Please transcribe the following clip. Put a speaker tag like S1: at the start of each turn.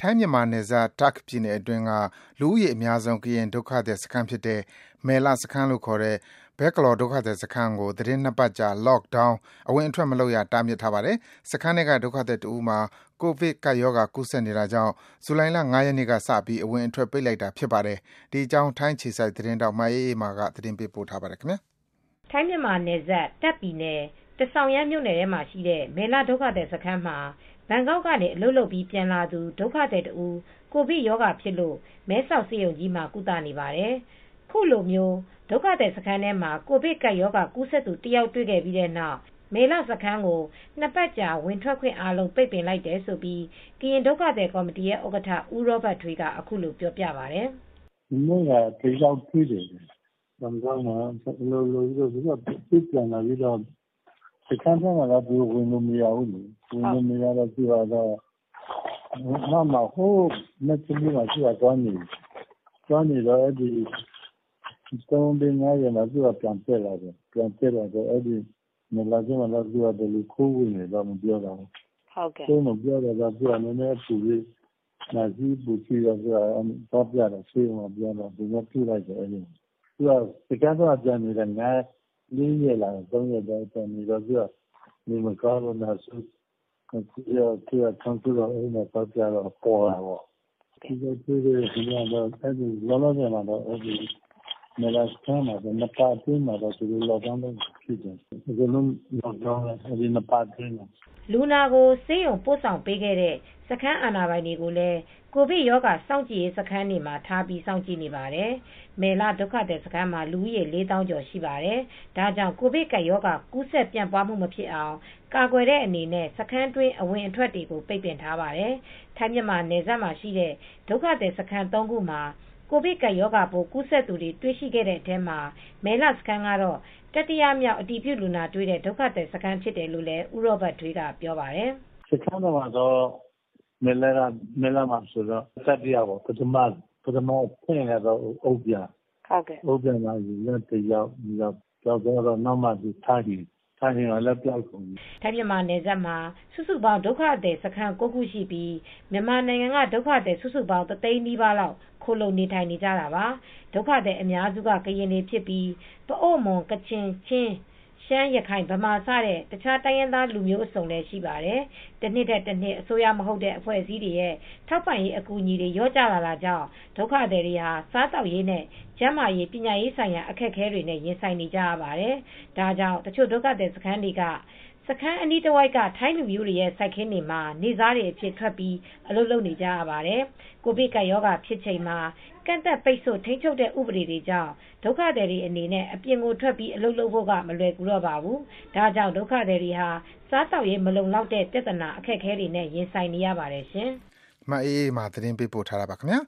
S1: ထိုင်းမြန်မာနယ်စပ် တာ့ခ်ပြည်နယ်အတွင်းက လူဦးရေအများဆုံး ကရင်ဒုက္ခသည်စခန်းဖြစ်တဲ့ မယ်လစခန်းလို့ခေါ်တဲ့ Be Klor ဒုက္ခသည်စခန်းကို သီတင်း ၂ ပတ်ကြာ Lockdown အဝင်အထွက်မလုပ်ရ တားမြစ်ထားပါတယ်။စခန်းထဲက ဒုက္ခသည်တဦးမှာ ကိုဗစ်ကပ်ရောဂါ ကူးစက်နေတာကြောင့် ဇူလိုင်လ ၅ ရက်နေ့ကစပြီး အဝင်အထွက် ပိတ်လိုက်တာ ဖြစ်ပါတယ်။ဒီအကြောင်း ထိုင်းအခြေစိုက်သတင်းထောက် မအေးအေးမာကသတင်းပေးပို့ထားပါတယ်။ထို
S2: င်းမြန်မာနယ်စပ် တာ့ခ်ပြည်နယ် ထဆောင်ရန်မြို့နယ်ထဲမှာရှိတဲ့ မယ်လ ဒုက္ခသည်စခန်းမှာ ဘန်ကောက်ကနေ အလုပ်လုပ်ပြီး ပြန်လာသူ ဒုက္ခသည်တဦး ကိုဗစ်ရောဂါဖြစ်လို့ မဲဆောက်ဆေးရုံကြီးမှာ ကုသနေပါတယ်။ခုလို ဒုက္ခသည်စခန်းထဲမှာ ကိုဗစ်ကပ်ရောဂါ ကူးစက်သူ တယောက်တွေ့ခဲ့ပြီးနောက် မယ်လ စခန်းကို ၂ ပတ်ကြာ ဝင်ထွက်ခွင့်အားလုံး ပိတ်ပင်လိုက်တယ်လို့ ကရင်ဒုက္ခသည်ကော်မတီဥက္ကဋ္ဌ ဦးရောဘတ်ထွေးက အခုလိုပြောပြပါတယ်။“
S3: မနေ့က တယောက်တွေ့တယ်။ဘန်ကောက်မှာ အလုပ်လုပ်ပြီး ပြန်လာပြီး စခန်းထဲမှာတော့ဝင်လို့မရဘူးလေ။ဝင်လို့မရတော့ဟိုဘက်မှာမဲ့ထော်သလေးမှာသွားနေတယ်။သွားနေတော့၃ရက်၅ရက်မှာပြန်တက်လာတယ်။မယ်လထဲမှာတော့ဘယ်လိုခိုးဝင်တယ်တော့မပြောတတ်ဘူး။ဆေးရုံကိုသွားပြတော့နှာစေး၊ပူပြီးသွားပြတော့ဆေးရုံကသူများတွေ့လိုက်တယ်။စခန်းထဲမှာပြန်နေတာ ၄ ရက်လား ၃ ရက်လောက်ရှိပြီ။နေမကောင်းလို့နှာစေး၊ချောင်းဆိုးတော့သွားပြတော့ ပေါ်တာပေါ့။ထိခိုက်တွေ့တဲ့သူကတော့ လောလောဆယ်မှာတော့ မယ်လစခန်းမှာ၂ပတ်အတွင်းမှာ Lockdown လုပ်မယ်ဖြစ်တယ်။အကုန်လုံး Lockdown ပဲ အဲဒီ ၂ ပတ်အတွင်းမှာ။”
S2: လူနာကို ဆေးရုံပို့ဆောင်ပေးခဲ့တဲ့ စခန်းအာဏာပိုင်တွေကိုလည်း ကိုဗစ်ရောဂါ စောင့်ကြည့်ရေးစခန်းတွေမှာ ထားပြီး စောင့်ကြည့်နေပါတယ်။မယ်လ ဒုက္ခသည်စခန်းမှာ လူဦးရေ ၄ သောင်းကျော် ရှိပါတယ်။ဒါကြောင့် ကိုဗစ်ကပ်ရောဂါ ကူးစက်ပြန့်ပွားမှု မဖြစ်အောင် ကာကွယ်တဲ့အနေနဲ့ စခန်းတွင်း အဝင်အထွက်တွေကို ပိတ်ပင်ထားပါတယ်။ထိုင်းမြန်မာနယ်စပ်မှာရှိတဲ့ ဒုက္ခသည်စခန်း ၃ ခုမှာ ကိုဗစ်ကပ်ရောဂါပိုး ကူးစက်သူတွေ တွေ့ရှိခဲ့တဲ့အထဲမှာ မယ်လစခန်းကတော့ တတိယမြောက် အတည်ပြုလူနာတွေ့တဲ့ ဒုက္ခသည်စခန်း ဖြစ်တယ်လို့ဦးရောဘတ်ထွေးက ပြောပါတယ်။“
S3: စခန်းထဲမှာတော့ မယ်လမှာဆိုတော့တတိယပေါ့။ပထမအဆင့်ကတော့အုန်းဖြန်မှာတယောက်၊နောက်မှထမ်းဟင်မှာလည်းတယောက်ကုန်ပြီ။”
S2: ထိုင်းမြန်မာနယ်စပ်မှာစုစုပေါင်းဒုက္ခသည်စခန်း၉ခုရှိပြီးမြန်မာနိုင်ငံကဒုက္ခသည်စုစုပေါင်း၁၀၀,၀၀၀နီးပါးလောက်ခိုလှုံနေထိုင်နေကြတာပါ။ဒုက္ခသည်အများစုကကရင်တွေဖြစ်ပြီးပအို့မွန်၊ကချင်၊ချင်း၊ ရှမ်း၊ရခိုင်၊ဗမာ စတဲ့ တခြားတိုင်းရင်းသားလူမျိုးစုံလည်း ရှိပါတယ်။တနှစ်ထက်တနှစ် အစိုးရမဟုတ်တဲ့ အဖွဲ့အစည်းတွေရဲ့ ထောက်ပံ့ရေး အကူအညီတွေ လျော့ကျလာတာကြောင့် ဒုက္ခသည်တွေဟာ စားသောက်ရေးနဲ့ ကျန်းမာရေး ပညာရေးဆိုင်ရာ အခက်အခဲတွေနဲ့ ရင်ဆိုင်နေကြရပါတယ်။ဒါကြောင့် တချို့ဒုက္ခသည်စခန်းတွေက စခန်းအနီးတဝိုက်က ထိုင်းလူမျိုးတွေရဲ့ စိုက်ခင်းတွေမှာ နေ့စားအဖြစ် ထွက်ပြီး အလုပ်လုပ်နေကြရပါတယ်။ကိုဗစ်ကပ်ရောဂါဖြစ်ချိန်မှာ ကန့်သတ်ပိတ်ဆို့ ထိန်းချုပ်တဲ့ ဥပဒေတွေကြောင့် ဒုက္ခသည်တွေအနေနဲ့ အပြင်ထွက်ပြီး အလုပ်လုပ်ဖို့က မလွယ်ကူတော့ပါဘူး။ဒါကြောင့် ဒုက္ခသည်တွေဟာ စားသောက်ရေး မလုံလောက်တဲ့ ပြဿနာ အခက်အခဲတွေနဲ့ ရင်ဆိုင်နေရပါတယ်ရှင်။
S1: မအေးအေးမာ သတင်းပေးပို့ထားပါတယ်